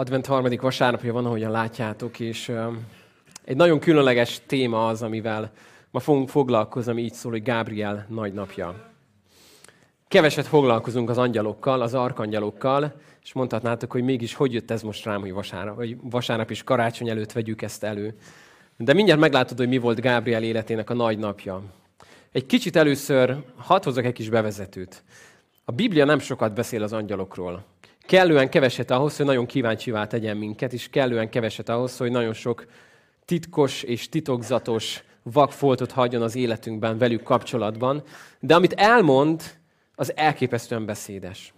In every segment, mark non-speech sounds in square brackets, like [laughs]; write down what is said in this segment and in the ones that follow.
Advent harmadik vasárnapja van, ahogyan látjátok, és egy nagyon különleges téma az, amivel ma fogunk foglalkozni, ami így szól, hogy Gábriel nagynapja. Keveset foglalkozunk az angyalokkal, az arkangyalokkal, és mondhatnátok, hogy mégis hogy jött ez most rám, hogy vasárnap, hogy vasárnap is karácsony előtt vegyük ezt elő. De mindjárt meglátod, hogy mi volt Gábriel életének a nagy napja. Egy kicsit először hadd hozzak egy kis bevezetőt. A Biblia nem sokat beszél az angyalokról kellően keveset ahhoz, hogy nagyon kíváncsivá tegyen minket, és kellően keveset ahhoz, hogy nagyon sok titkos és titokzatos vakfoltot hagyjon az életünkben velük kapcsolatban. De amit elmond, az elképesztően beszédes.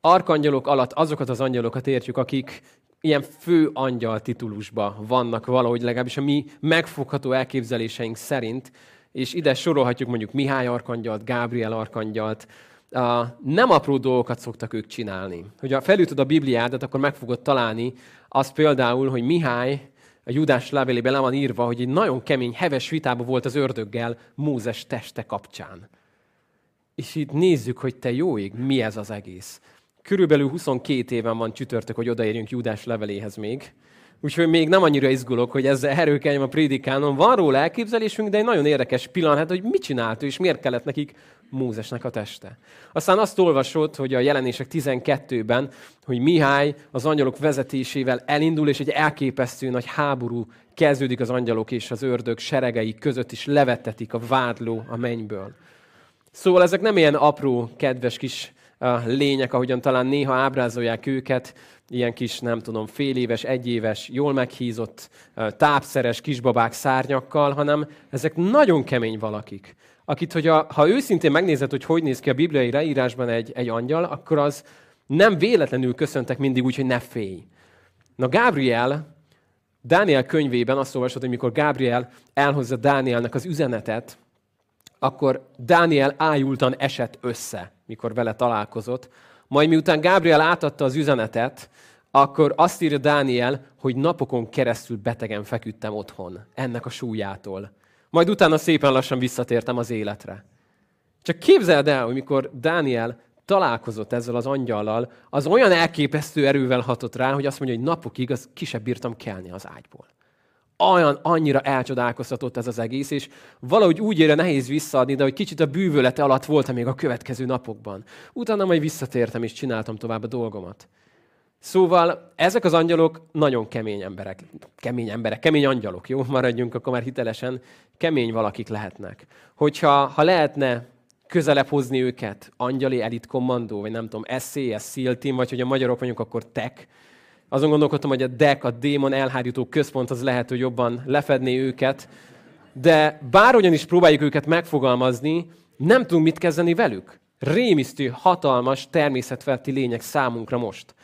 Arkangyalok alatt azokat az angyalokat értjük, akik ilyen fő angyal titulusba vannak valahogy, legalábbis a mi megfogható elképzeléseink szerint, és ide sorolhatjuk mondjuk Mihály arkangyalt, Gábriel arkangyalt, nem apró dolgokat szoktak ők csinálni. Hogyha felütöd a Bibliádat, akkor meg fogod találni azt például, hogy Mihály a Judás levelében le van írva, hogy egy nagyon kemény, heves vitába volt az ördöggel Mózes teste kapcsán. És itt nézzük, hogy te jó ég, mi ez az egész. Körülbelül 22 éven van csütörtök, hogy odaérjünk Judás leveléhez még. Úgyhogy még nem annyira izgulok, hogy ezzel erőkeljem a prédikánon. Van róla elképzelésünk, de egy nagyon érdekes pillanat, hogy mit csinált ő, és miért kellett nekik Mózesnek a teste. Aztán azt olvasott, hogy a jelenések 12-ben, hogy Mihály az angyalok vezetésével elindul, és egy elképesztő nagy háború kezdődik az angyalok és az ördög seregei között, és levettetik a vádló a mennyből. Szóval ezek nem ilyen apró, kedves kis lények, ahogyan talán néha ábrázolják őket, ilyen kis, nem tudom, fél éves, egyéves, jól meghízott, tápszeres kisbabák szárnyakkal, hanem ezek nagyon kemény valakik, akit, hogy a, ha őszintén megnézed, hogy hogy néz ki a bibliai leírásban egy, egy angyal, akkor az nem véletlenül köszöntek mindig úgy, hogy ne félj. Na Gabriel, Dániel könyvében azt olvasod, hogy mikor Gabriel elhozza Dánielnek az üzenetet, akkor Dániel ájultan esett össze, mikor vele találkozott. Majd miután Gabriel átadta az üzenetet, akkor azt írja Dániel, hogy napokon keresztül betegen feküdtem otthon, ennek a súlyától. Majd utána szépen lassan visszatértem az életre. Csak képzeld el, hogy mikor Dániel találkozott ezzel az angyallal, az olyan elképesztő erővel hatott rá, hogy azt mondja, hogy napokig az kisebb bírtam kelni az ágyból. Olyan, annyira elcsodálkoztatott ez az egész, és valahogy úgy ére nehéz visszaadni, de hogy kicsit a bűvölete alatt voltam még a következő napokban. Utána majd visszatértem, és csináltam tovább a dolgomat. Szóval ezek az angyalok nagyon kemény emberek. Kemény emberek, kemény angyalok, jó? [laughs] Maradjunk akkor már hitelesen. Kemény valakik lehetnek. Hogyha ha lehetne közelebb hozni őket, angyali elit kommandó, vagy nem tudom, SCS, SEAL team, vagy hogy a magyarok mondjuk, akkor TEK, azon gondolkodtam, hogy a DEC, a démon elhárító központ, az lehet, hogy jobban lefedné őket, de bárhogyan is próbáljuk őket megfogalmazni, nem tudunk mit kezdeni velük. Rémisztő, hatalmas, természetfelti lények számunkra most.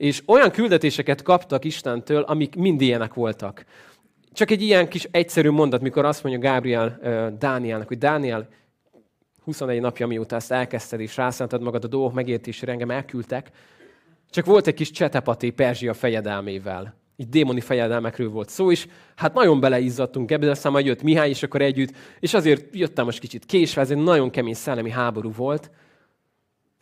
És olyan küldetéseket kaptak Istentől, amik mind ilyenek voltak. Csak egy ilyen kis egyszerű mondat, mikor azt mondja Gábriel uh, Dánielnek, hogy Dániel, 21 napja mióta ezt elkezdted, és rászántad magad a dolgok megértésére, engem elküldtek, csak volt egy kis csetepaté Perzsia fejedelmével. Így démoni fejedelmekről volt szó, és hát nagyon beleizzadtunk ebbe, de aztán majd jött Mihály, és akkor együtt, és azért jöttem most kicsit késve, ez egy nagyon kemény szellemi háború volt,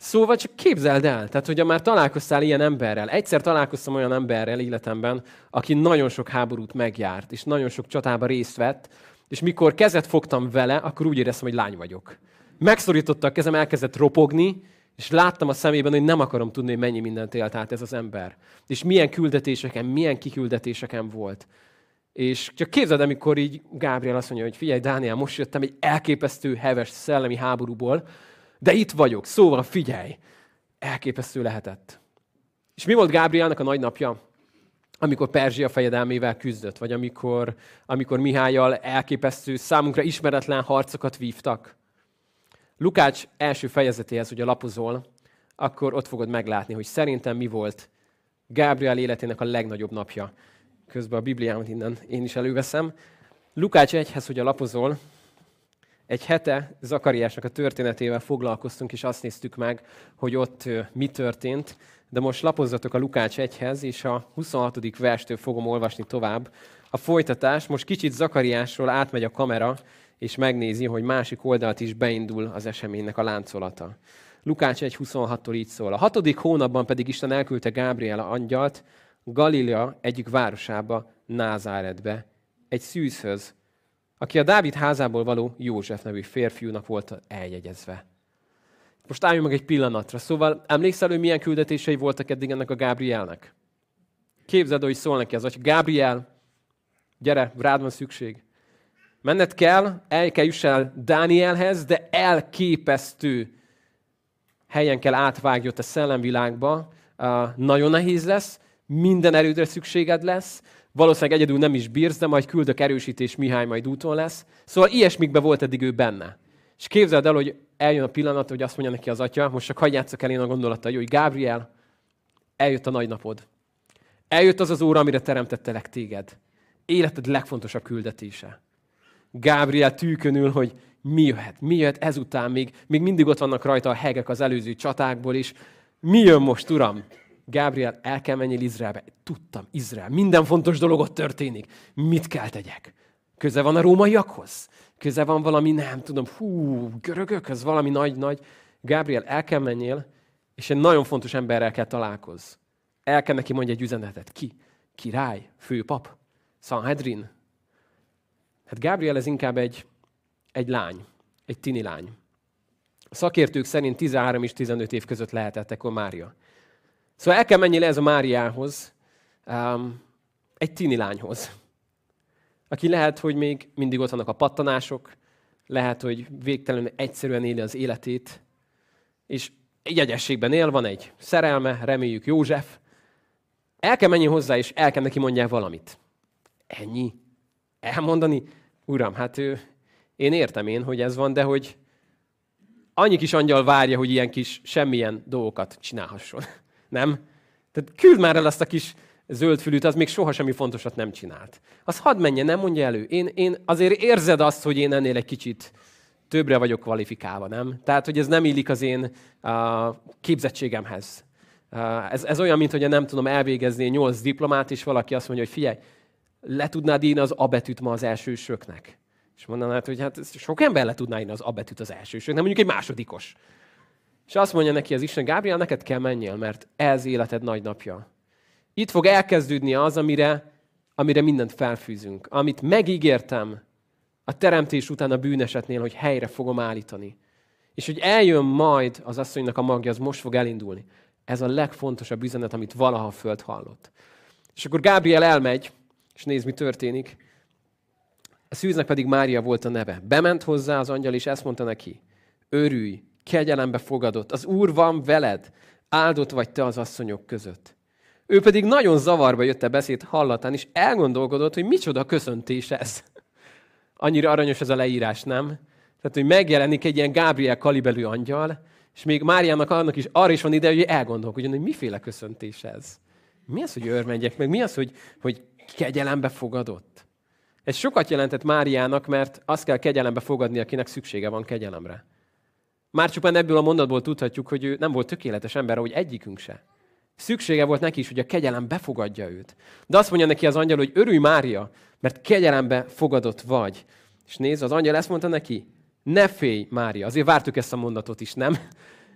Szóval csak képzeld el, tehát hogyha már találkoztál ilyen emberrel, egyszer találkoztam olyan emberrel életemben, aki nagyon sok háborút megjárt, és nagyon sok csatába részt vett, és mikor kezet fogtam vele, akkor úgy éreztem, hogy lány vagyok. Megszorította a kezem, elkezdett ropogni, és láttam a szemében, hogy nem akarom tudni, hogy mennyi mindent élt át ez az ember. És milyen küldetéseken, milyen kiküldetéseken volt. És csak képzeld, amikor így Gábriel azt mondja, hogy figyelj, Dániel, most jöttem egy elképesztő, heves szellemi háborúból, de itt vagyok, szóval figyelj! Elképesztő lehetett. És mi volt Gábrielnek a nagy napja? Amikor Perzsia fejedelmével küzdött, vagy amikor, amikor Mihályal elképesztő, számunkra ismeretlen harcokat vívtak. Lukács első fejezetéhez, ugye lapozol, akkor ott fogod meglátni, hogy szerintem mi volt Gábriel életének a legnagyobb napja. Közben a Bibliámat innen én is előveszem. Lukács egyhez, hogy a lapozol, egy hete Zakariásnak a történetével foglalkoztunk, és azt néztük meg, hogy ott mi történt. De most lapozzatok a Lukács 1-hez, és a 26. verstől fogom olvasni tovább. A folytatás most kicsit Zakariásról átmegy a kamera, és megnézi, hogy másik oldalt is beindul az eseménynek a láncolata. Lukács 1.26-tól így szól. A hatodik hónapban pedig Isten elküldte Gábriel angyalt, Galilea egyik városába, Názáretbe, egy szűzhöz, aki a Dávid házából való József nevű férfiúnak volt eljegyezve. Most álljunk meg egy pillanatra. Szóval emlékszel, hogy milyen küldetései voltak eddig ennek a Gábrielnek? Képzeld, hogy szól neki az hogy Gábriel, gyere, rád van szükség. Menned kell, el kell juss el Dánielhez, de elképesztő helyen kell átvágni ott a szellemvilágba. Uh, nagyon nehéz lesz, minden erődre szükséged lesz, valószínűleg egyedül nem is bírsz, de majd küldök erősítés, Mihály majd úton lesz. Szóval ilyesmikbe volt eddig ő benne. És képzeld el, hogy eljön a pillanat, hogy azt mondja neki az atya, most csak hagyjátszok el én a gondolattal, hogy Gábriel, eljött a nagy napod. Eljött az az óra, amire teremtettelek téged. Életed legfontosabb küldetése. Gábriel tűkönül, hogy mi jöhet, mi jöhet ezután, még, még mindig ott vannak rajta a hegek az előző csatákból is. Mi jön most, uram? Gábriel, el kell menni Izraelbe. Tudtam, Izrael, minden fontos dolog ott történik. Mit kell tegyek? Köze van a rómaiakhoz? Köze van valami, nem tudom, hú, görögök, ez valami nagy-nagy. Gábriel, el kell menjél, és egy nagyon fontos emberrel kell találkozz. El kell neki mondja egy üzenetet. Ki? Király? Főpap? Sanhedrin? Hát Gábriel ez inkább egy, egy lány, egy tini lány. A szakértők szerint 13 és 15 év között lehetett ekkor Mária. Szóval el kell menni le ez a Máriához, um, egy tini lányhoz, aki lehet, hogy még mindig ott vannak a pattanások, lehet, hogy végtelenül egyszerűen éli az életét, és egy egyességben él, van egy szerelme, reméljük József. El kell menni hozzá, és el kell neki mondják valamit. Ennyi. Elmondani, uram, hát ő, én értem én, hogy ez van, de hogy annyi kis angyal várja, hogy ilyen kis semmilyen dolgokat csinálhasson. Nem? Tehát küld már el azt a kis zöldfülűt, az még soha semmi fontosat nem csinált. Az hadd menjen, nem mondja elő. Én, én azért érzed azt, hogy én ennél egy kicsit többre vagyok kvalifikálva, nem? Tehát, hogy ez nem illik az én uh, képzettségemhez. Uh, ez, ez olyan, mint hogy nem tudom elvégezni nyolc diplomát, és valaki azt mondja, hogy figyelj, le tudnád írni az abetűt ma az elsősöknek? És mondanád, hogy hát sok ember le tudná írni az abetűt az elsősöknek, mondjuk egy másodikos. És azt mondja neki az Isten, Gábriel, neked kell menjél, mert ez életed nagy napja. Itt fog elkezdődni az, amire, amire mindent felfűzünk. Amit megígértem a teremtés után a bűnesetnél, hogy helyre fogom állítani. És hogy eljön majd az asszonynak a magja, az most fog elindulni. Ez a legfontosabb üzenet, amit valaha a Föld hallott. És akkor Gábriel elmegy, és néz, mi történik. A szűznek pedig Mária volt a neve. Bement hozzá az angyal, és ezt mondta neki. Örülj, kegyelembe fogadott, az Úr van veled, áldott vagy te az asszonyok között. Ő pedig nagyon zavarba jött a beszéd hallatán, és elgondolkodott, hogy micsoda köszöntés ez. Annyira aranyos ez a leírás, nem? Tehát, hogy megjelenik egy ilyen Gábriel kalibelű angyal, és még Máriának annak is arra is van ide, hogy elgondolkodjon, hogy miféle köszöntés ez. Mi az, hogy őrmegyek meg? Mi az, hogy, hogy kegyelembe fogadott? Ez sokat jelentett Máriának, mert azt kell kegyelembe fogadni, akinek szüksége van kegyelemre. Már csupán ebből a mondatból tudhatjuk, hogy ő nem volt tökéletes ember, ahogy egyikünk se. Szüksége volt neki is, hogy a kegyelem befogadja őt. De azt mondja neki az angyal, hogy örülj Mária, mert kegyelembe fogadott vagy. És nézd, az angyal ezt mondta neki, ne félj Mária. Azért vártuk ezt a mondatot is, nem?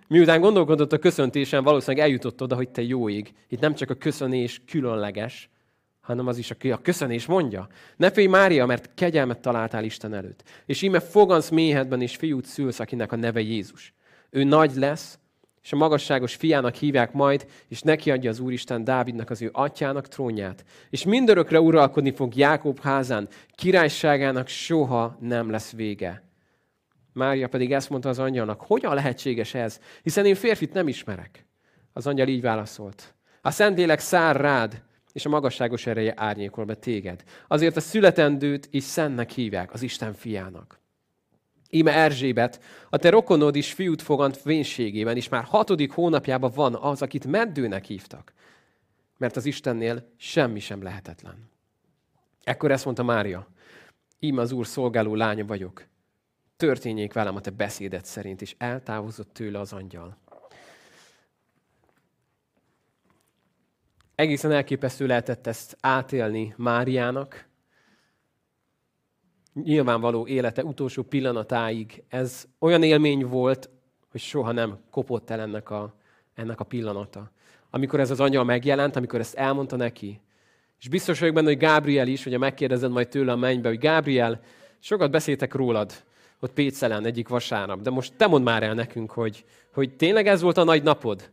Miután gondolkodott a köszöntésen, valószínűleg eljutott oda, hogy te jó ég. Itt nem csak a köszönés különleges, hanem az is, aki a köszönés mondja. Ne félj Mária, mert kegyelmet találtál Isten előtt. És íme fogansz méhedben, és fiút szülsz, akinek a neve Jézus. Ő nagy lesz, és a magasságos fiának hívják majd, és neki adja az Úristen Dávidnak az ő atyának trónját. És mindörökre uralkodni fog Jákob házán, királyságának soha nem lesz vége. Mária pedig ezt mondta az angyalnak, hogyan lehetséges ez, hiszen én férfit nem ismerek. Az angyal így válaszolt. A Szentlélek szár rád, és a magasságos ereje árnyékol be téged. Azért a születendőt is szennek hívják, az Isten fiának. Íme Erzsébet, a te rokonod is fiút fogant vénségében, és már hatodik hónapjában van az, akit meddőnek hívtak. Mert az Istennél semmi sem lehetetlen. Ekkor ezt mondta Mária, íme az Úr szolgáló lánya vagyok. Történjék velem a te beszédet szerint, és eltávozott tőle az angyal. Egészen elképesztő lehetett ezt átélni Máriának. Nyilvánvaló élete utolsó pillanatáig ez olyan élmény volt, hogy soha nem kopott el ennek a, ennek a pillanata. amikor ez az angyal megjelent, amikor ezt elmondta neki. És biztos vagyok benne, hogy Gábriel is, hogyha megkérdezed majd tőle a mennybe, hogy Gábriel, sokat beszéltek rólad ott Pécelen egyik vasárnap, de most te mondd már el nekünk, hogy, hogy tényleg ez volt a nagy napod?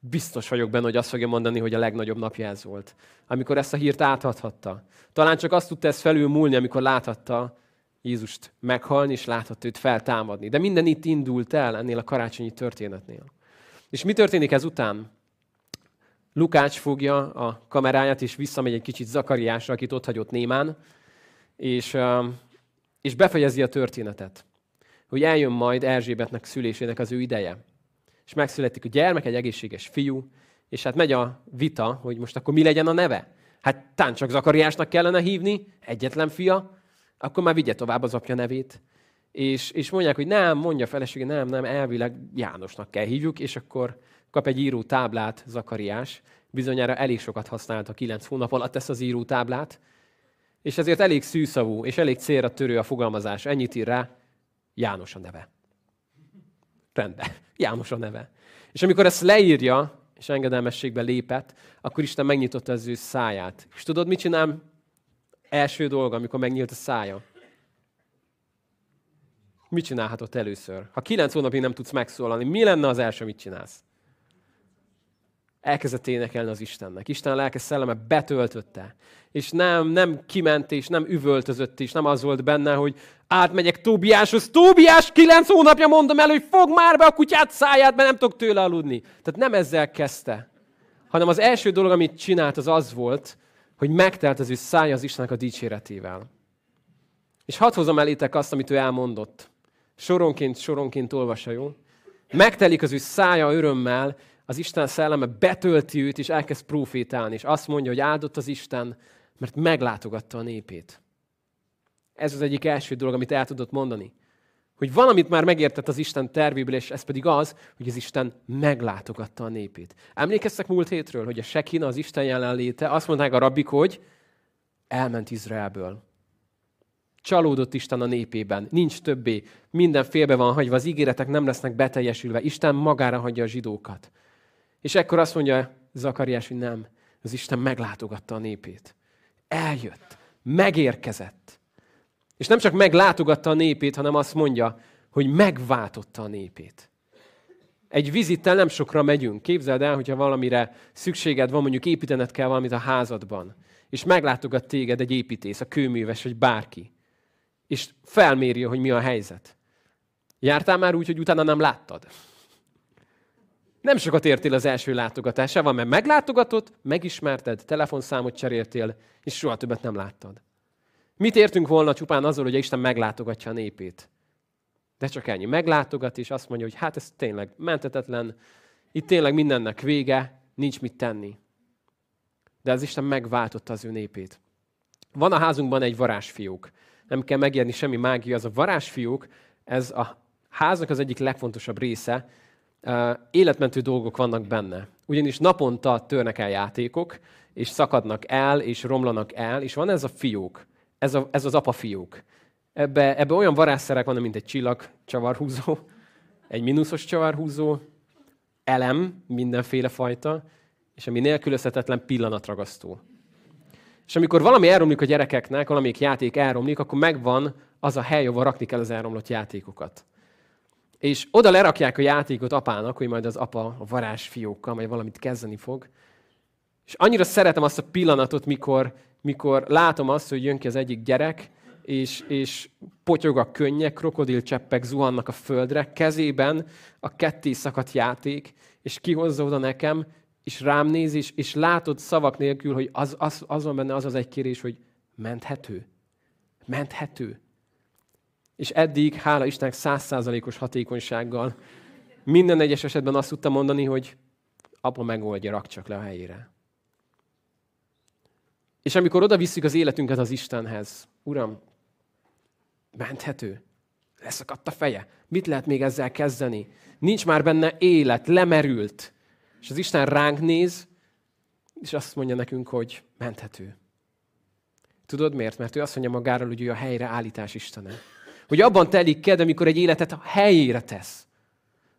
Biztos vagyok benne, hogy azt fogja mondani, hogy a legnagyobb napja ez volt. Amikor ezt a hírt átadhatta. Talán csak azt tudta ezt felül múlni, amikor láthatta Jézust meghalni, és láthatta őt feltámadni. De minden itt indult el ennél a karácsonyi történetnél. És mi történik ezután? Lukács fogja a kameráját, és visszamegy egy kicsit Zakariásra, akit ott hagyott némán, és, és befejezi a történetet, hogy eljön majd Erzsébetnek szülésének az ő ideje. És megszületik a gyermek, egy egészséges fiú, és hát megy a vita, hogy most akkor mi legyen a neve. Hát tán csak Zakariásnak kellene hívni, egyetlen fia, akkor már vigye tovább az apja nevét. És, és mondják, hogy nem, mondja a felesége, nem, nem, elvileg Jánosnak kell hívjuk, és akkor kap egy író táblát Zakariás. Bizonyára elég sokat használta kilenc hónap alatt ezt az író táblát, és ezért elég szűszavú, és elég célra törő a fogalmazás. Ennyit ír rá, János a neve. Rendben, [laughs] János a neve. És amikor ezt leírja, és engedelmességbe lépett, akkor Isten megnyitotta az ő száját. És tudod, mit csinál első dolga, amikor megnyílt a szája? Mit csinálhatott először? Ha kilenc hónapig nem tudsz megszólalni, mi lenne az első, mit csinálsz? Elkezdett énekelni az Istennek. Isten lelke szelleme betöltötte. És nem, nem kiment és nem üvöltözött és nem az volt benne, hogy átmegyek Tóbiáshoz. Tóbiás, kilenc hónapja mondom el, hogy fog már be a kutyát száját, mert nem tudok tőle aludni. Tehát nem ezzel kezdte. Hanem az első dolog, amit csinált, az az volt, hogy megtelt az ő szája az Istennek a dicséretével. És hadd hozom elétek azt, amit ő elmondott. Soronként, soronként olvassa, jó? Megtelik az ő szája örömmel, az Isten szelleme betölti őt, és elkezd profétálni, és azt mondja, hogy áldott az Isten, mert meglátogatta a népét. Ez az egyik első dolog, amit el tudott mondani. Hogy valamit már megértett az Isten tervéből, és ez pedig az, hogy az Isten meglátogatta a népét. Emlékeztek múlt hétről, hogy a Sekina, az Isten jelenléte, azt mondták a rabbik, hogy elment Izraelből. Csalódott Isten a népében, nincs többé, minden félbe van hagyva, az ígéretek nem lesznek beteljesülve, Isten magára hagyja a zsidókat. És ekkor azt mondja Zakariás, hogy nem, az Isten meglátogatta a népét. Eljött, megérkezett. És nem csak meglátogatta a népét, hanem azt mondja, hogy megváltotta a népét. Egy vizittel nem sokra megyünk. Képzeld el, hogyha valamire szükséged van, mondjuk építened kell valamit a házadban, és meglátogat téged egy építész, a kőműves, vagy bárki, és felméri, hogy mi a helyzet. Jártál már úgy, hogy utána nem láttad? Nem sokat értél az első látogatásával, mert meglátogatott, megismerted, telefonszámot cseréltél, és soha többet nem láttad. Mit értünk volna csupán azzal, hogy Isten meglátogatja a népét? De csak ennyi. Meglátogat, és azt mondja, hogy hát ez tényleg mentetetlen, itt tényleg mindennek vége, nincs mit tenni. De az Isten megváltotta az ő népét. Van a házunkban egy varázsfiók. Nem kell megérni semmi mágia, az a varázsfiók, ez a háznak az egyik legfontosabb része, életmentő dolgok vannak benne. Ugyanis naponta törnek el játékok, és szakadnak el, és romlanak el, és van ez a fiók, ez, a, ez az apa fiók. Ebbe, ebbe olyan varázszerek van, mint egy csillag csavarhúzó, egy mínuszos csavarhúzó, elem, mindenféle fajta, és ami nélkülözhetetlen pillanatragasztó. És amikor valami elromlik a gyerekeknek, valamelyik játék elromlik, akkor megvan az a hely, ahol rakni kell az elromlott játékokat. És oda lerakják a játékot apának, hogy majd az apa a varázs fiókkal majd valamit kezdeni fog. És annyira szeretem azt a pillanatot, mikor, mikor látom azt, hogy jön ki az egyik gyerek, és, és potyog a könnyek, krokodilcseppek zuhannak a földre, kezében a ketté szakadt játék, és kihozza oda nekem, és rám néz, és, és látod szavak nélkül, hogy az, az, az van benne az az egy kérés, hogy menthető. Menthető. És eddig, hála Istennek, százszázalékos hatékonysággal minden egyes esetben azt tudtam mondani, hogy apa megoldja, rak csak le a helyére. És amikor oda visszük az életünket az Istenhez, Uram, menthető, leszakadt a feje, mit lehet még ezzel kezdeni? Nincs már benne élet, lemerült. És az Isten ránk néz, és azt mondja nekünk, hogy menthető. Tudod miért? Mert ő azt mondja magáról, hogy ő a helyre állítás Istene. Hogy abban telik ked, amikor egy életet a helyére tesz.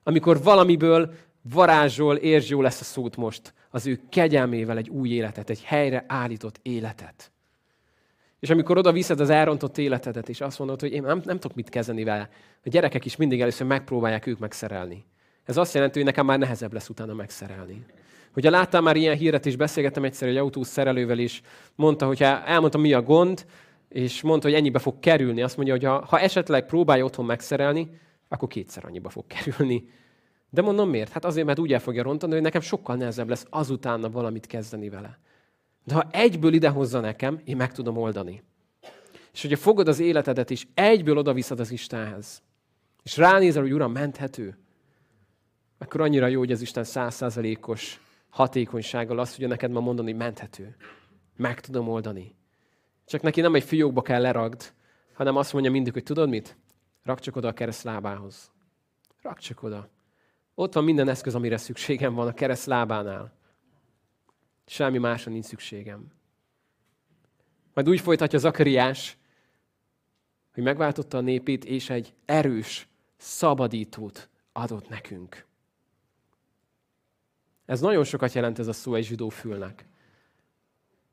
Amikor valamiből varázsol, értsd jó lesz a szót most. az ő kegyelmével egy új életet, egy helyre állított életet. És amikor oda viszed az elrontott életedet, és azt mondod, hogy én nem, nem tudok mit kezdeni vele, a gyerekek is mindig először megpróbálják ők megszerelni. Ez azt jelenti, hogy nekem már nehezebb lesz utána megszerelni. Hogyha láttam már ilyen híret, és beszélgettem egyszer egy autós szerelővel is, mondta, hogy elmondta, mi a gond, és mondta, hogy ennyibe fog kerülni. Azt mondja, hogy ha, ha esetleg próbálja otthon megszerelni, akkor kétszer annyiba fog kerülni. De mondom miért? Hát azért, mert úgy el fogja rontani, hogy nekem sokkal nehezebb lesz azutána valamit kezdeni vele. De ha egyből idehozza nekem, én meg tudom oldani. És hogyha fogod az életedet, és egyből oda viszed az Istenhez, és ránézel, hogy Uram, menthető, akkor annyira jó, hogy az Isten százszázalékos hatékonysággal azt tudja neked ma mondani, menthető. Meg tudom oldani. Csak neki nem egy fiókba kell leragd, hanem azt mondja mindig, hogy tudod mit? Rak csak oda a kereszt lábához. Rak csak oda. Ott van minden eszköz, amire szükségem van a kereszt lábánál. Semmi másra nincs szükségem. Majd úgy folytatja Zakariás, hogy megváltotta a népét, és egy erős szabadítót adott nekünk. Ez nagyon sokat jelent ez a szó egy zsidó fülnek.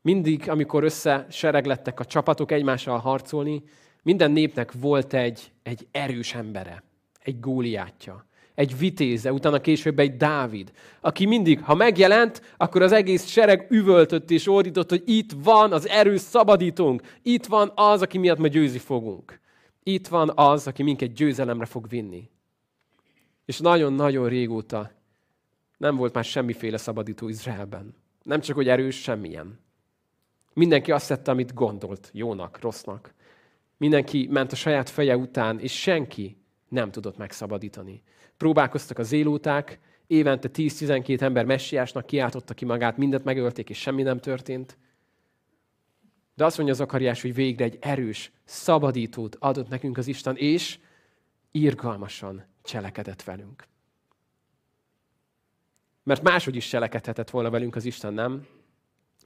Mindig, amikor összesereglettek a csapatok egymással harcolni, minden népnek volt egy, egy erős embere, egy góliátja, egy vitéze, utána később egy Dávid, aki mindig, ha megjelent, akkor az egész sereg üvöltött és ordított, hogy itt van az erős szabadítónk, itt van az, aki miatt ma győzi fogunk. Itt van az, aki minket győzelemre fog vinni. És nagyon-nagyon régóta nem volt már semmiféle szabadító Izraelben. Nem csak, hogy erős, semmilyen. Mindenki azt tette, amit gondolt, jónak, rossznak. Mindenki ment a saját feje után, és senki nem tudott megszabadítani. Próbálkoztak a zélóták, évente 10-12 ember messiásnak kiáltotta ki magát, mindent megölték, és semmi nem történt. De azt mondja Zakariás, hogy végre egy erős szabadítót adott nekünk az Isten, és irgalmasan cselekedett velünk. Mert máshogy is cselekedhetett volna velünk az Isten, nem?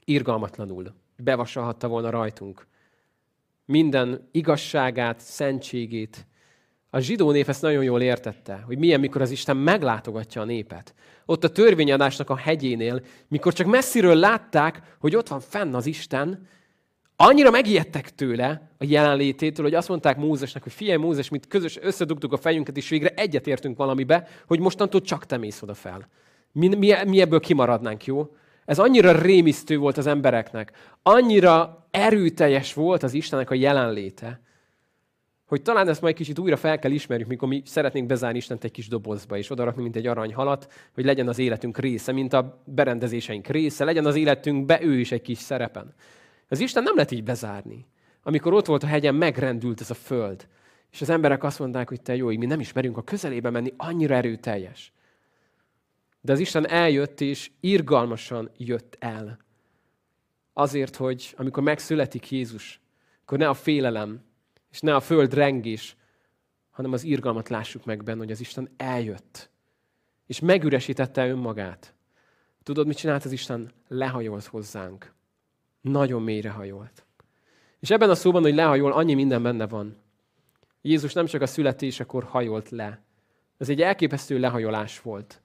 Irgalmatlanul. Bevasalhatta volna rajtunk. Minden igazságát, szentségét. A zsidó nép ezt nagyon jól értette, hogy milyen, mikor az Isten meglátogatja a népet. Ott a törvényadásnak a hegyénél, mikor csak messziről látták, hogy ott van fenn az Isten, annyira megijedtek tőle a jelenlététől, hogy azt mondták Mózesnek, hogy figyelj Mózes, mit közös összedugtuk a fejünket, és végre egyetértünk valamibe, hogy mostantól csak te mész oda fel. Mi, mi, mi ebből kimaradnánk, jó? Ez annyira rémisztő volt az embereknek, annyira erőteljes volt az Istennek a jelenléte, hogy talán ezt majd kicsit újra fel kell ismerjük, mikor mi szeretnénk bezárni Istent egy kis dobozba, és odarakni, mint egy aranyhalat, hogy legyen az életünk része, mint a berendezéseink része, legyen az életünkbe ő is egy kis szerepen. Az Isten nem lehet így bezárni. Amikor ott volt a hegyen, megrendült ez a föld. És az emberek azt mondták, hogy te jó, mi nem ismerünk a közelébe menni, annyira erőteljes. De az Isten eljött, és irgalmasan jött el. Azért, hogy amikor megszületik Jézus, akkor ne a félelem, és ne a föld rengés, hanem az irgalmat lássuk meg benne, hogy az Isten eljött. És megüresítette önmagát. Tudod, mit csinált az Isten? Lehajolt hozzánk. Nagyon mélyre hajolt. És ebben a szóban, hogy lehajol, annyi minden benne van. Jézus nem csak a születésekor hajolt le. Ez egy elképesztő lehajolás volt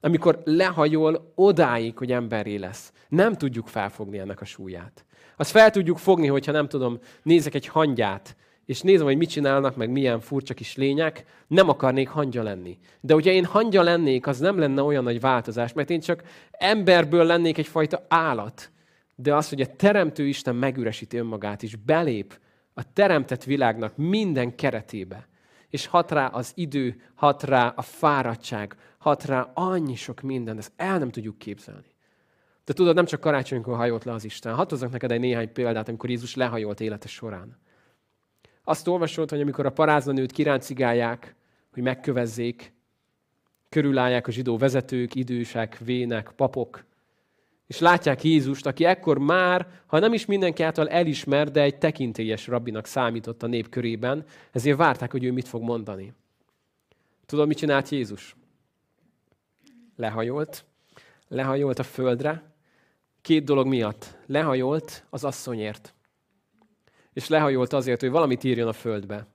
amikor lehajol odáig, hogy emberré lesz. Nem tudjuk felfogni ennek a súlyát. Azt fel tudjuk fogni, hogyha nem tudom, nézek egy hangyát, és nézem, hogy mit csinálnak, meg milyen furcsa kis lények, nem akarnék hangya lenni. De hogyha én hangya lennék, az nem lenne olyan nagy változás, mert én csak emberből lennék egyfajta állat. De az, hogy a Teremtő Isten megüresíti önmagát, és belép a teremtett világnak minden keretébe, és hat rá az idő, hat rá a fáradtság, hat rá annyi sok minden, ezt el nem tudjuk képzelni. De tudod, nem csak karácsonykor hajolt le az Isten. Hadd neked egy néhány példát, amikor Jézus lehajolt élete során. Azt olvasod, hogy amikor a parázanőt kiráncigálják, hogy megkövezzék, körülállják a zsidó vezetők, idősek, vének, papok, és látják Jézust, aki ekkor már, ha nem is mindenki által elismer, de egy tekintélyes rabbinak számított a nép körében, ezért várták, hogy ő mit fog mondani. Tudod, mit csinált Jézus? Lehajolt, lehajolt a földre, két dolog miatt. Lehajolt az asszonyért. És lehajolt azért, hogy valamit írjon a földbe.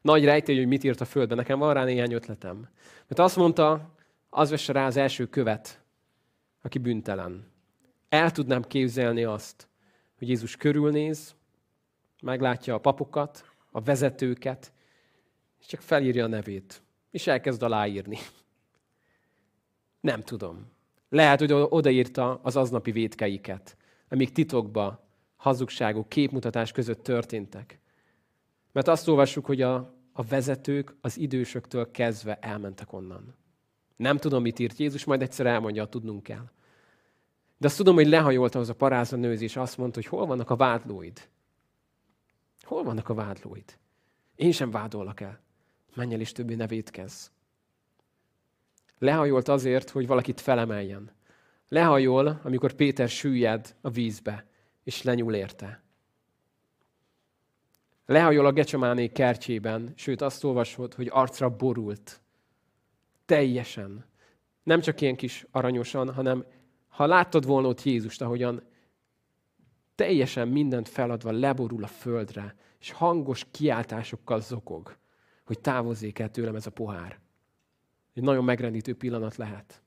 Nagy rejtély, hogy mit írt a földbe. Nekem van rá néhány ötletem. Mert azt mondta, az vesse rá az első követ aki büntelen. El tudnám képzelni azt, hogy Jézus körülnéz, meglátja a papokat, a vezetőket, és csak felírja a nevét, és elkezd aláírni. Nem tudom. Lehet, hogy odaírta az aznapi vétkeiket, amik titokba, hazugságok, képmutatás között történtek. Mert azt olvassuk, hogy a, a vezetők az idősöktől kezdve elmentek onnan. Nem tudom, mit írt Jézus, majd egyszer elmondja, tudnunk kell. De azt tudom, hogy lehajolt az a paráza nőz, és azt mondta, hogy hol vannak a vádlóid? Hol vannak a vádlóid? Én sem vádollak el. Menj el, és többé ne védkezz. Lehajolt azért, hogy valakit felemeljen. Lehajol, amikor Péter süllyed a vízbe, és lenyúl érte. Lehajol a Gecsemáné kertjében, sőt azt olvasod, hogy arcra borult. Teljesen. Nem csak ilyen kis aranyosan, hanem ha láttad volna ott Jézust, ahogyan teljesen mindent feladva leborul a földre, és hangos kiáltásokkal zokog, hogy távozzék el tőlem ez a pohár. Egy nagyon megrendítő pillanat lehet.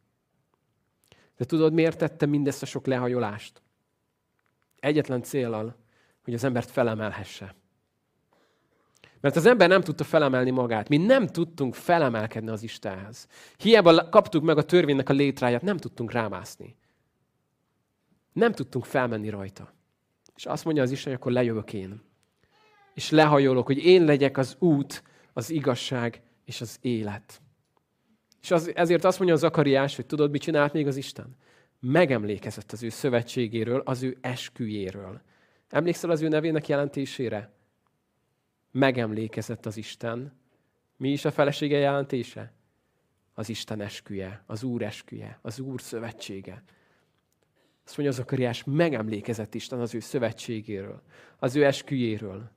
De tudod, miért tette mindezt a sok lehajolást? Egyetlen célal, hogy az embert felemelhesse. Mert az ember nem tudta felemelni magát. Mi nem tudtunk felemelkedni az Istenhez. Hiába kaptuk meg a törvénynek a létráját, nem tudtunk rámászni. Nem tudtunk felmenni rajta. És azt mondja az Isten, hogy akkor lejövök én. És lehajolok, hogy én legyek az út, az igazság és az élet. És az, ezért azt mondja az Zakariás, hogy tudod, mit csinált még az Isten? Megemlékezett az ő szövetségéről, az ő esküjéről. Emlékszel az ő nevének jelentésére? Megemlékezett az Isten. Mi is a felesége jelentése? Az Isten esküje, az Úr esküje, az Úr szövetsége. Azt mondja az Zakariás, megemlékezett Isten az ő szövetségéről, az ő esküjéről.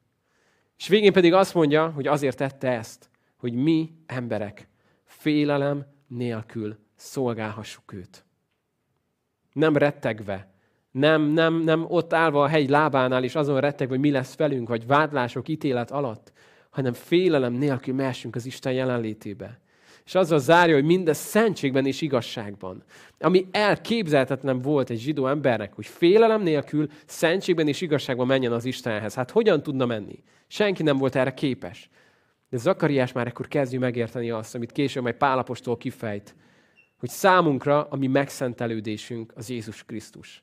És végén pedig azt mondja, hogy azért tette ezt, hogy mi emberek félelem nélkül szolgálhassuk őt. Nem rettegve, nem, nem, nem ott állva a hegy lábánál, és azon rettegve, hogy mi lesz velünk, vagy vádlások, ítélet alatt, hanem félelem nélkül mehessünk az Isten jelenlétébe. És azzal zárja, hogy mindez szentségben és igazságban. Ami elképzelhetetlen volt egy zsidó embernek, hogy félelem nélkül szentségben és igazságban menjen az Istenhez. Hát hogyan tudna menni? Senki nem volt erre képes. De Zakariás már ekkor kezdjük megérteni azt, amit később majd Pálapostól kifejt, hogy számunkra a mi megszentelődésünk az Jézus Krisztus.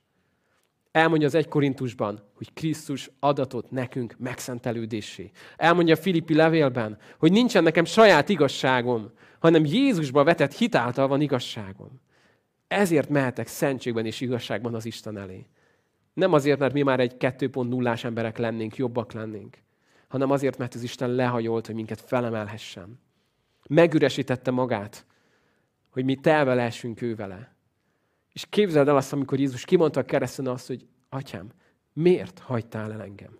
Elmondja az egy Korintusban, hogy Krisztus adatot nekünk megszentelődésé. Elmondja a Filippi levélben, hogy nincsen nekem saját igazságom, hanem Jézusba vetett hitáltal van igazságom. Ezért mehetek szentségben és igazságban az Isten elé. Nem azért, mert mi már egy 2.0-ás emberek lennénk, jobbak lennénk, hanem azért, mert az Isten lehajolt, hogy minket felemelhessen. Megüresítette magát, hogy mi telve lehessünk ő vele. És képzeld el azt, amikor Jézus kimondta a kereszten azt, hogy Atyám, miért hagytál el engem?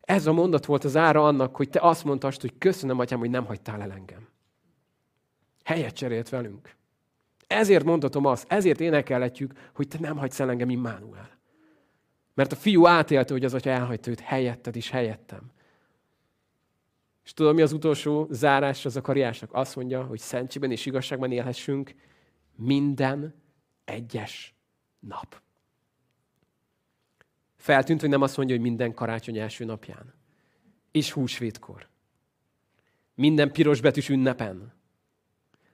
Ez a mondat volt az ára annak, hogy te azt mondtad, hogy köszönöm, Atyám, hogy nem hagytál el engem. Helyet cserélt velünk. Ezért mondhatom azt, ezért énekelhetjük, hogy te nem hagysz el engem, Immanuel. Mert a fiú átélte, hogy az atya elhagyta őt helyetted is helyettem. És tudom, mi az utolsó zárás az akariásnak? Azt mondja, hogy szentségben és igazságban élhessünk minden egyes nap. Feltűnt, hogy nem azt mondja, hogy minden karácsony első napján. És húsvétkor. Minden piros betűs ünnepen.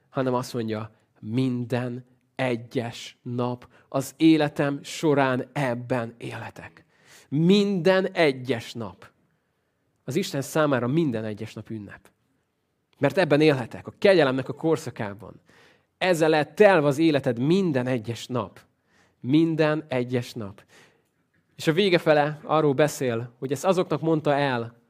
Hanem azt mondja, minden egyes nap az életem során ebben életek. Minden egyes nap. Az Isten számára minden egyes nap ünnep. Mert ebben élhetek, a kegyelemnek a korszakában. Ezzel lehet telve az életed minden egyes nap. Minden egyes nap. És a vége fele arról beszél, hogy ezt azoknak mondta el,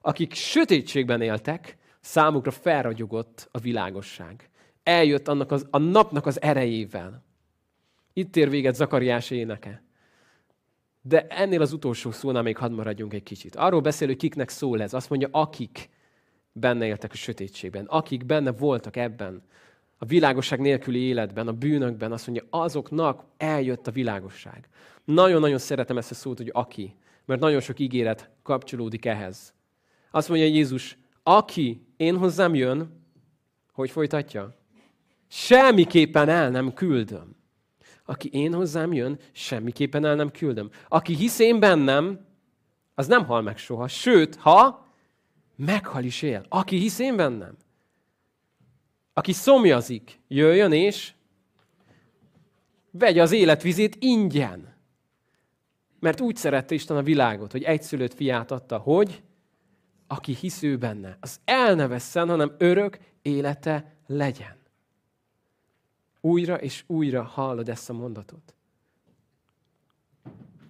akik sötétségben éltek, számukra felragyogott a világosság. Eljött annak az, a napnak az erejével. Itt ér véget Zakariás éneke. De ennél az utolsó szónál még hadd maradjunk egy kicsit. Arról beszél, hogy kiknek szól ez. Azt mondja, akik benne éltek a sötétségben, akik benne voltak ebben, a világosság nélküli életben, a bűnökben, azt mondja, azoknak eljött a világosság. Nagyon-nagyon szeretem ezt a szót, hogy aki, mert nagyon sok ígéret kapcsolódik ehhez. Azt mondja Jézus, aki én hozzám jön, hogy folytatja? Semmiképpen el nem küldöm, aki én hozzám jön, semmiképpen el nem küldöm. Aki hisz én bennem, az nem hal meg soha. Sőt, ha meghal is él. Aki hisz én bennem. Aki szomjazik, jöjjön és vegye az életvizét ingyen. Mert úgy szerette Isten a világot, hogy egyszülött fiát adta, hogy aki hisz ő benne, az el ne vesszen, hanem örök élete legyen. Újra és újra hallod ezt a mondatot.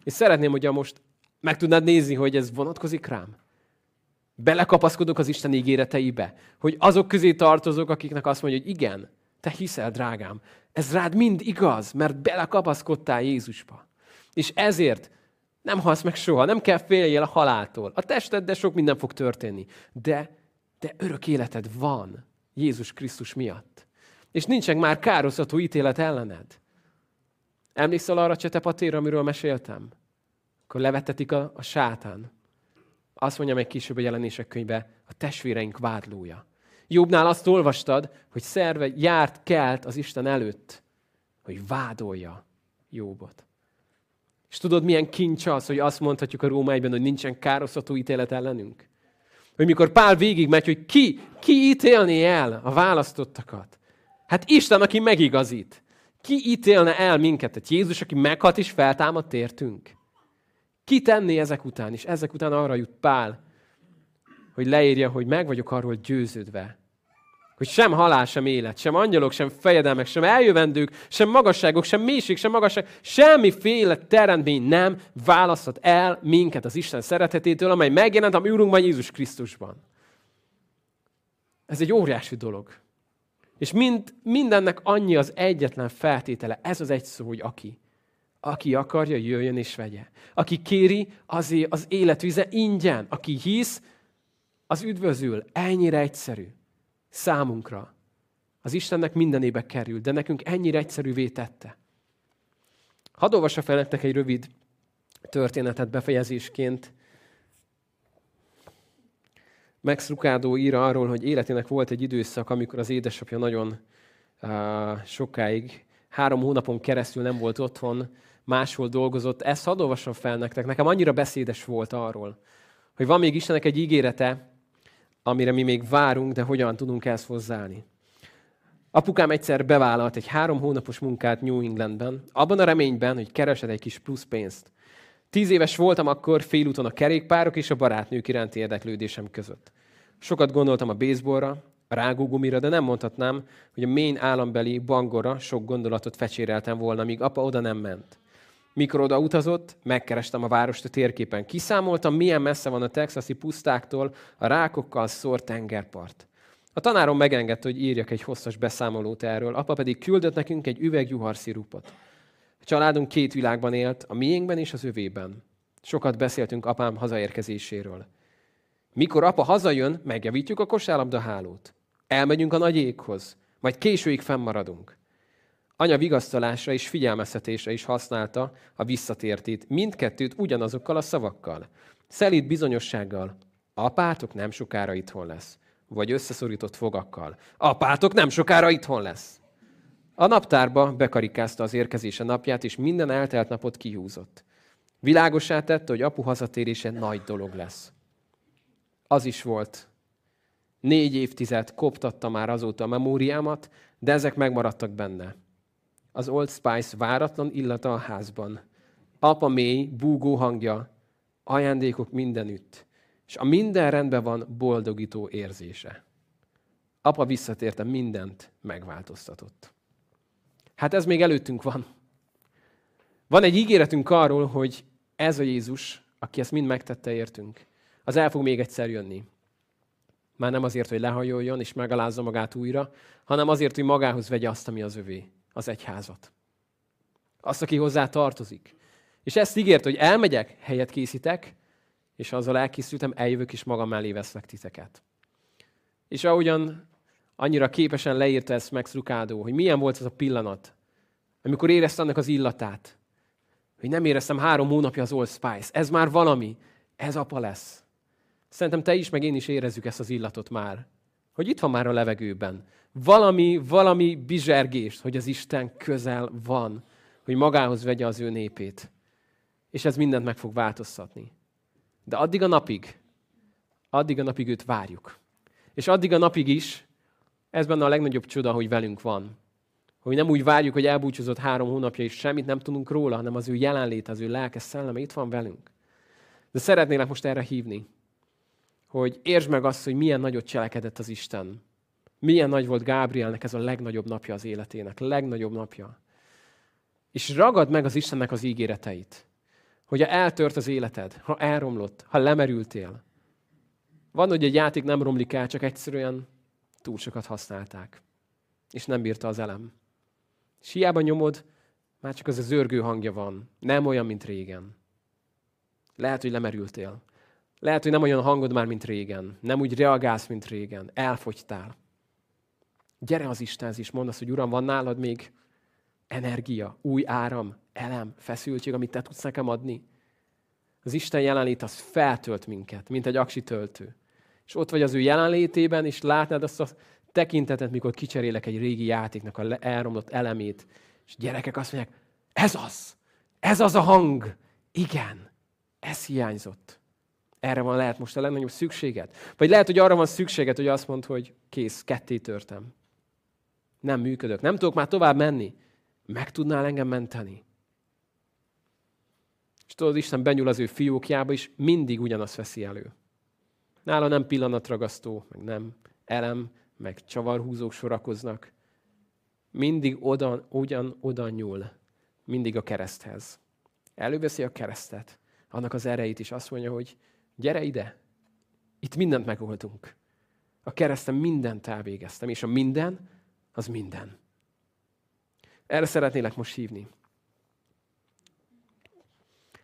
És szeretném, hogyha most meg tudnád nézni, hogy ez vonatkozik rám. Belekapaszkodok az Isten ígéreteibe, hogy azok közé tartozok, akiknek azt mondja, hogy igen, te hiszel, drágám. Ez rád mind igaz, mert belekapaszkodtál Jézusba. És ezért nem halsz meg soha, nem kell féljél a haláltól. A testeddel sok minden fog történni, de, de örök életed van Jézus Krisztus miatt. És nincsen már kározható ítélet ellened. Emlékszel arra a csetepatéra, amiről meséltem? Akkor levetetik a, a sátán. Azt mondja meg később a jelenések könyve, a testvéreink vádlója. Jobbnál azt olvastad, hogy szerve járt, kelt az Isten előtt, hogy vádolja Jobbot. És tudod, milyen kincs az, hogy azt mondhatjuk a Rómaiban, hogy nincsen kározható ítélet ellenünk? Hogy mikor Pál végig megy, hogy ki, ki ítélni el a választottakat? Hát Isten, aki megigazít. Ki ítélne el minket? Tehát Jézus, aki meghalt és feltámadt értünk. Ki tenné ezek után? És ezek után arra jut Pál, hogy leírja, hogy meg vagyok arról győződve, hogy sem halál, sem élet, sem angyalok, sem fejedelmek, sem eljövendők, sem magasságok, sem mélység, sem magasság, semmiféle teremtmény nem választhat el minket az Isten szeretetétől, amely megjelent a mi Úrunkban Jézus Krisztusban. Ez egy óriási dolog. És mind, mindennek annyi az egyetlen feltétele, ez az egy szó, hogy aki. Aki akarja, jöjjön és vegye. Aki kéri, azért az életvize ingyen. Aki hisz, az üdvözül. Ennyire egyszerű számunkra. Az Istennek mindenébe kerül, de nekünk ennyire egyszerűvé tette. Hadd olvassa fel nektek egy rövid történetet befejezésként. Max Lucado ír arról, hogy életének volt egy időszak, amikor az édesapja nagyon uh, sokáig, három hónapon keresztül nem volt otthon, máshol dolgozott. Ezt hadd olvassam fel nektek. Nekem annyira beszédes volt arról, hogy van még Istennek egy ígérete, amire mi még várunk, de hogyan tudunk ezt hozzáállni. Apukám egyszer bevállalt egy három hónapos munkát New Englandben, abban a reményben, hogy keresed egy kis plusz pénzt. Tíz éves voltam akkor félúton a kerékpárok és a barátnők iránti érdeklődésem között. Sokat gondoltam a baseballra, a rágógumira, de nem mondhatnám, hogy a Maine állambeli bangora sok gondolatot fecséreltem volna, míg apa oda nem ment. Mikor oda utazott, megkerestem a várost a térképen. Kiszámoltam, milyen messze van a texasi pusztáktól a rákokkal szórt tengerpart. A tanárom megengedte, hogy írjak egy hosszas beszámolót erről, apa pedig küldött nekünk egy üveg juharszirupot. Családunk két világban élt, a miénkben és az övében. Sokat beszéltünk apám hazaérkezéséről. Mikor apa hazajön, megjavítjuk a kosárlabda hálót. Elmegyünk a nagy éghoz, majd későig fennmaradunk. Anya vigasztalásra és figyelmeztetésre is használta a visszatértét, mindkettőt ugyanazokkal a szavakkal. Szelít bizonyossággal. Apátok nem sokára itthon lesz. Vagy összeszorított fogakkal. Apátok nem sokára itthon lesz. A naptárba bekarikázta az érkezése napját, és minden eltelt napot kihúzott. Világosá tette, hogy apu hazatérése nagy dolog lesz. Az is volt. Négy évtized koptatta már azóta a memóriámat, de ezek megmaradtak benne az Old Spice váratlan illata a házban. Apa mély, búgó hangja, ajándékok mindenütt, és a minden rendben van boldogító érzése. Apa visszatérte, mindent megváltoztatott. Hát ez még előttünk van. Van egy ígéretünk arról, hogy ez a Jézus, aki ezt mind megtette értünk, az el fog még egyszer jönni. Már nem azért, hogy lehajoljon és megalázza magát újra, hanem azért, hogy magához vegye azt, ami az övé az egyházat. Azt, aki hozzá tartozik. És ezt ígért, hogy elmegyek, helyet készítek, és azzal elkészültem, eljövök és magam mellé veszlek titeket. És ahogyan annyira képesen leírta ezt Max Lucado, hogy milyen volt ez a pillanat, amikor érezte annak az illatát, hogy nem éreztem három hónapja az Old Spice. Ez már valami. Ez apa lesz. Szerintem te is, meg én is érezzük ezt az illatot már. Hogy itt van már a levegőben valami, valami bizsergést, hogy az Isten közel van, hogy magához vegye az ő népét. És ez mindent meg fog változtatni. De addig a napig, addig a napig őt várjuk. És addig a napig is, ez benne a legnagyobb csoda, hogy velünk van. Hogy nem úgy várjuk, hogy elbúcsúzott három hónapja, és semmit nem tudunk róla, hanem az ő jelenlét, az ő lelkes szelleme itt van velünk. De szeretnélek most erre hívni, hogy értsd meg azt, hogy milyen nagyot cselekedett az Isten. Milyen nagy volt Gábrielnek ez a legnagyobb napja az életének, legnagyobb napja. És ragad meg az Istennek az ígéreteit. Hogy ha eltört az életed, ha elromlott, ha lemerültél. Van, hogy egy játék nem romlik el, csak egyszerűen túl sokat használták. És nem bírta az elem. És hiába nyomod, már csak az a zörgő hangja van. Nem olyan, mint régen. Lehet, hogy lemerültél. Lehet, hogy nem olyan hangod már, mint régen. Nem úgy reagálsz, mint régen. Elfogytál. Gyere az Istenhez is, mondd azt, hogy Uram, van nálad még energia, új áram, elem, feszültség, amit te tudsz nekem adni. Az Isten jelenlét az feltölt minket, mint egy aksi töltő. És ott vagy az ő jelenlétében, és látnád azt a tekintetet, mikor kicserélek egy régi játéknak a elromlott elemét, és gyerekek azt mondják, ez az, ez az a hang, igen, ez hiányzott. Erre van lehet most a legnagyobb szükséged. Vagy lehet, hogy arra van szükséged, hogy azt mondd, hogy kész, ketté törtem. Nem működök, nem tudok már tovább menni. Meg tudnál engem menteni? És tudod, Isten benyúl az ő fiókjába, és mindig ugyanazt veszi elő. Nála nem pillanatragasztó, meg nem elem, meg csavarhúzók sorakoznak. Mindig oda, ugyan oda nyúl. Mindig a kereszthez. Előveszi a keresztet, annak az erejét is. Azt mondja, hogy gyere ide, itt mindent megoldunk. A kereszten mindent elvégeztem, és a minden, az minden. Erre szeretnélek most hívni.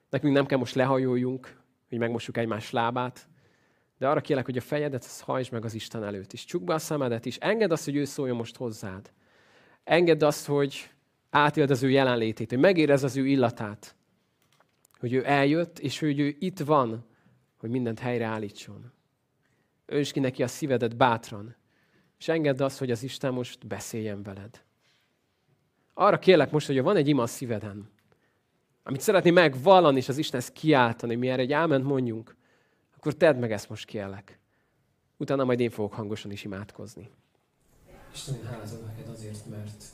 Nekünk nem kell most lehajoljunk, hogy megmossuk egymás lábát, de arra kérlek, hogy a fejedet az hajtsd meg az Isten előtt is. Csukd be a szemedet is. Engedd azt, hogy ő szóljon most hozzád. Engedd azt, hogy átéld az ő jelenlétét, hogy megérez az ő illatát. Hogy ő eljött, és hogy ő itt van, hogy mindent helyreállítson. Önts ki neki a szívedet bátran, és engedd azt, hogy az Isten most beszéljen veled. Arra kérlek most, hogy van egy ima a szíveden, amit szeretné megvallani, és az Istenhez kiáltani, mi erre egy áment mondjunk, akkor tedd meg ezt most kérlek. Utána majd én fogok hangosan is imádkozni. Isten, én hálázom neked azért, mert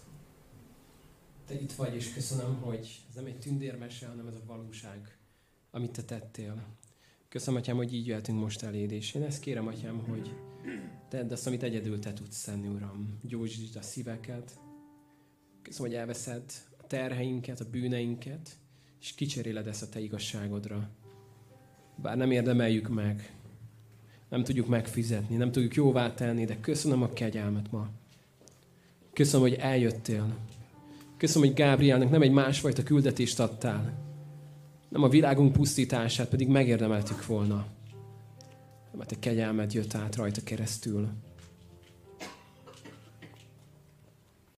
te itt vagy, és köszönöm, hogy ez nem egy tündérmese, hanem ez a valóság, amit te tettél. Köszönöm, Atyám, hogy így jöhetünk most eléd, és én ezt kérem, Atyám, hogy tedd azt, amit egyedül te tudsz tenni, Uram. Gyógyítsd a szíveket. Köszönöm, hogy elveszed a terheinket, a bűneinket, és kicseréled ezt a te igazságodra. Bár nem érdemeljük meg, nem tudjuk megfizetni, nem tudjuk jóvá tenni, de köszönöm a kegyelmet ma. Köszönöm, hogy eljöttél. Köszönöm, hogy Gábrielnek nem egy másfajta küldetést adtál, nem a világunk pusztítását pedig megérdemeltük volna. Mert a kegyelmed jött át rajta keresztül.